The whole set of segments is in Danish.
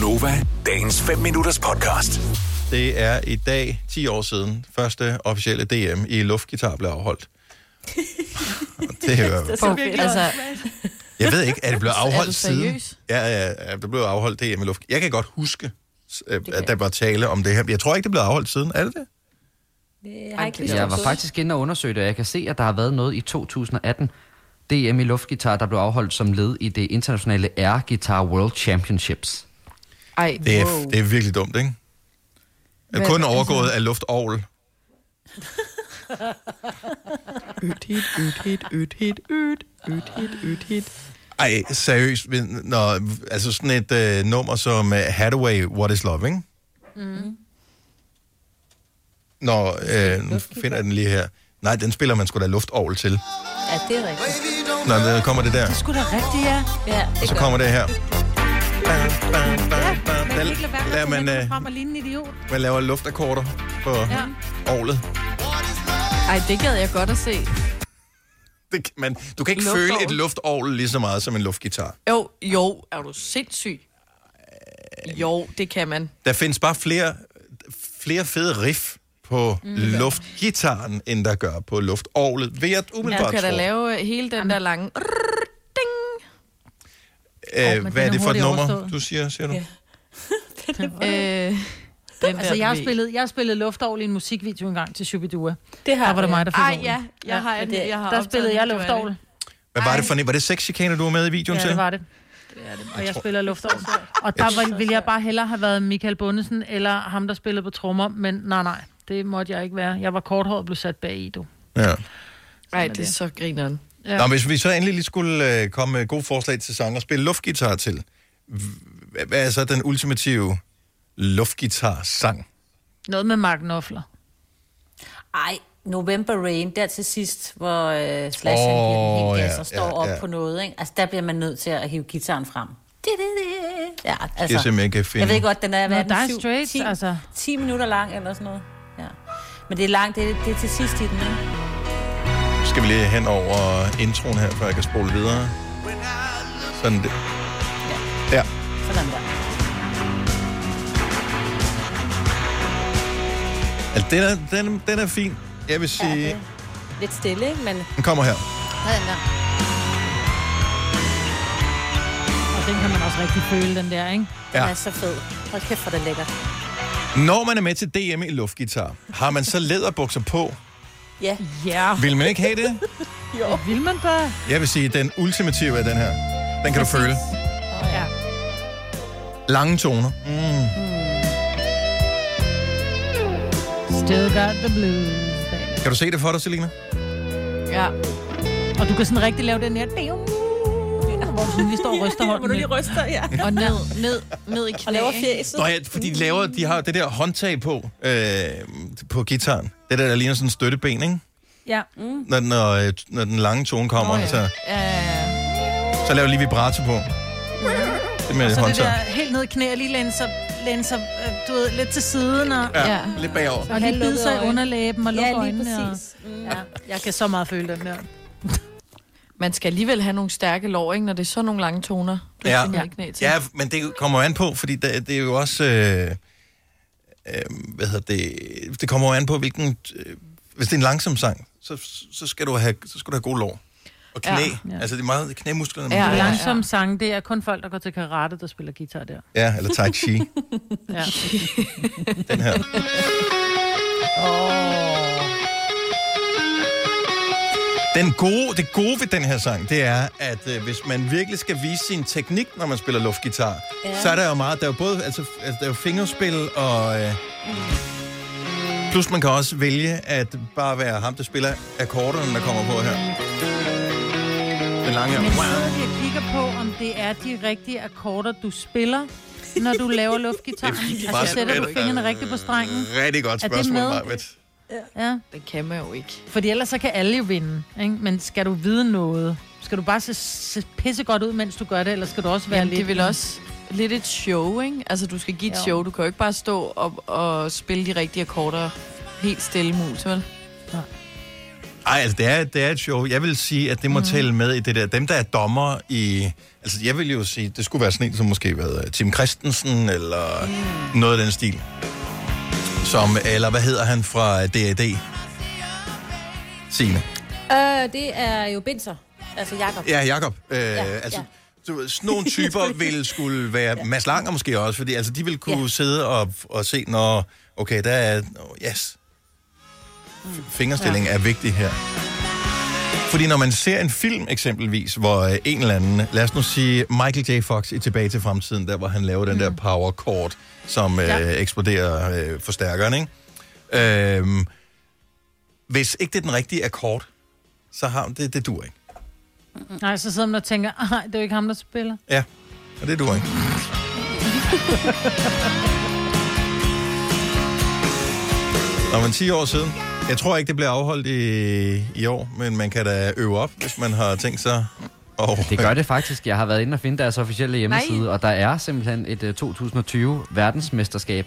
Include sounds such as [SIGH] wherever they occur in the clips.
Gunova, dagens 5 minutters podcast. Det er i dag 10 år siden, første officielle DM i luftgitar blev afholdt. [LAUGHS] Det er jo, For, altså, jeg ved ikke, er det blevet Er du afholdt siden? Ja, ja, ja, det blev afholdt DM i luft. Jeg kan godt huske, at der var tale om det her. Jeg tror ikke, det blev afholdt siden. Er det det? Jeg, har ikke Jeg var faktisk inde og undersøge det, og jeg kan se, at der har været noget i 2018. DM i luftgitar, der blev afholdt som led i det internationale Air Guitar World Championships. Ej, Det er, wow. det er virkelig dumt, ikke? Er Hvad- kun altså- overgået af luftovl. Øt hit, øt hit, øt hit, øt, øt hit, øt hit. Ej, seriøst. men Når, altså sådan et øh, nummer som uh, Hathaway, What is Love, ikke? Mm. Når, øh, nu finder jeg den lige her. Nej, den spiller man sgu da luftovl til. Ja, det er rigtigt. Når der kommer det der. Sgu da rigtigt, ja. Ja, det Og så kommer det her. Bam, bam, bam, bam. Men Der, ikke lade være med der at man, øh, frem og ligne en idiot. man laver luftakkorder på Ja. ovlet. Ej, det gad jeg godt at se. Det, kan man, du kan ikke Luftovl. føle et luftovl lige så meget som en luftgitar. Jo, jo, er du sindssyg? Jo, det kan man. Der findes bare flere, flere fede riff på mm. luftgitaren, end der gør på luftovlet. Ved at Du umiddelbart kan da lave øh, hele den der lange... Ding! Øh, hvad er er det for et nummer, overstået. du siger, siger du? Ja. [LAUGHS] Øh, den Altså, jeg har spillet, jeg har spillet luftovl i en musikvideo engang til Shubidua. Det har Der var det jeg. mig, der fik Ej, ja, jeg har, en, det- jeg har Der spillede jeg luftovl. det. Hvad var det for en? Var det sexchikaner, du var med i videoen Ja, til? det var det. Og jeg spiller luftovl. Og der var, ville jeg bare hellere have været Michael Bundesen, eller ham, der spillede på trommer. Men nej, nej, det måtte jeg ikke være. Jeg var korthåret og blev sat bag i, du. Ja. Ej, det er så grineren. Ja. Nå, hvis vi så endelig lige skulle øh, komme med gode forslag til sang og spille luftgitar til, hvad er så den ultimative luftgitar-sang? Noget med Mark Knopfler. Ej, November Rain, der til sidst, hvor øh, Slash oh, den helt gas ja, og står ja, op ja. på noget. Ikke? Altså, der bliver man nødt til at hive gitaren frem. Ja, Jeg altså, simpelthen ikke kan finde. jeg ved godt, den er, hvad er Nå, den, Straits, 10, altså. 10 minutter lang eller sådan noget. Ja. Men det er langt, det er, det er til sidst i den, ikke? Skal vi lige hen over introen her, før jeg kan spole videre? Sådan det. Ja. Sådan der. Altså, den er, den, den er fin. Jeg vil sige, Ja, er lidt stille, men den kommer her. sådan der. Og den kan man også rigtig føle, den der, ikke? Ja. Den er så fed. Hold kæft, for det er lækkert. Når man er med til DM i luftgitar, har man så læderbukser på? Ja, Ja, Vil man ikke have det? [LAUGHS] det vil man bare. Jeg vil sige, den ultimative er den her. Den kan du føle. Ja. Lange toner. Mm. Still got the blues, baby. Kan du se det for dig, Selina? Ja. Og du kan sådan rigtig lave den her... Hvor du sådan lige står og ryster [LAUGHS] hånden. lidt. ryster, ja. Og ned, ned, ned i knæ. Og laver ikke? fjeset. Nå ja, fordi de, laver, de har det der håndtag på, øh, på gitaren. Det der, der ligner sådan en støtteben, ikke? Ja. Når, den- når, øh, når den lange tone kommer, oh, ja. ja. så, Ja, ja, ja. så laver lige vibrato på. Det med Så det håndtag. der helt ned i knæ og lige læne sig, læne sig øh, du ved, lidt til siden og, Ja, Ja. lidt bagover. og lige bide sig i underlæben og lukke Ja, lige øjnene. Og, præcis. Mm. ja, jeg kan så meget føle den der. [LAUGHS] Man skal alligevel have nogle stærke lår, ikke, når det er så nogle lange toner. Du Ja. finder i knæ til. Ja, men det kommer an på, fordi det, det er jo også... Øh, øh, hvad hedder det? Det kommer jo an på, hvilken... Øh, hvis det er en langsom sang, så, så, skal, du have, så skal du have gode lår. Og knæ. Ja. Ja. Altså, det er meget knæmusklerne. Ja, ja. Langsom sang, det er kun folk, der går til karate, der spiller guitar der. ja, eller tai chi. [LAUGHS] Ja. den her. Den gode, det gode ved den her sang, det er, at øh, hvis man virkelig skal vise sin teknik, når man spiller luftgitar, ja. Så er der jo meget, der er jo både, altså, altså der er jo fingerspil og... Øh, plus man kan også vælge at bare være ham, der spiller akkorderne, der kommer på her. Den lange. Men sidder vi og kigger på, om det er de rigtige akkorder, du spiller, når du laver luftgitar. Det er bare Altså, sætter du fingrene rigtigt på strengen? Rigtig godt spørgsmål? Marvitt. Ja, Det kan man jo ikke. fordi ellers så kan alle jo vinde. Ikke? Men skal du vide noget? Skal du bare se, se pisse godt ud, mens du gør det, eller skal du også være Jamen, lidt... det vel også lidt et show, ikke? Altså, du skal give et Jo. show. Du kan jo ikke bare stå og, og spille de rigtige akkorder helt stille mus, vel? Ej, altså, det er, det er et show. Jeg vil sige, at det må mm. tælle med i det der. Dem, der er dommer i... Altså, jeg vil jo sige, det skulle være sådan en, som måske været Tim Christensen, eller mm. noget af den stil. Som, eller hvad hedder han fra D.A.D.? Signe. Øh, det er jo Binser. Altså Jakob. Ja, Jakob. Øh, Ja, altså, ja. sådan nogle typer [LAUGHS] vil skulle være... Mads Langer måske også, fordi altså, de vil kunne Ja. sidde og, og se, når... Okay, der er... Oh, yes. F- Fingerstilling er vigtig her. Fordi når man ser en film eksempelvis, hvor øh, en eller anden, lad os nu sige Michael J. Fox i Tilbage til Fremtiden, der hvor han laver den der power chord, som øh, Ja. eksploderer øh, forstærkeren, ikke? Øhm, hvis ikke det er den rigtige akkord, så har det, det dur ikke. Nej, så sidder man og tænker, nej, det er jo ikke ham, der spiller. Ja, og det dur ikke. Når man 10 år siden. Jeg tror ikke, det bliver afholdt i, i år, men man kan da øve op, hvis man har tænkt sig. Og, Det gør det faktisk. Jeg har været inde og finde deres officielle hjemmeside, Nej. og der er simpelthen et uh, 2020 verdensmesterskab.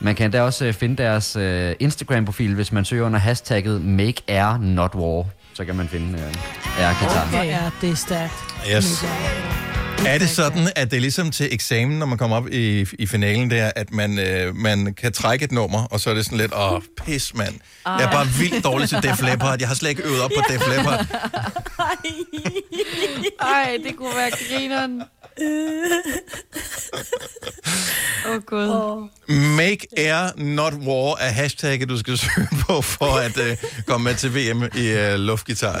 Man kan da også uh, finde deres uh, Instagram-profil, hvis man søger under hashtagget Make Air Not War. Så kan man finde uh, air-gitar. Hvor er det stærkt. Yes. Er det sådan, at det er ligesom til eksamen, når man kommer op i, i finalen der, at man, øh, man kan trække et nummer, og så er det sådan lidt, åh, pis, mand. Jeg er bare vildt dårlig til Def Leppard. Jeg har slet ikke øvet op på Def Leppard. Ej, det kunne være grineren. Åh, oh, Gud. Make Air Not War er hashtagget, du skal søge på, for at øh, komme med til VM i øh, luftgitar.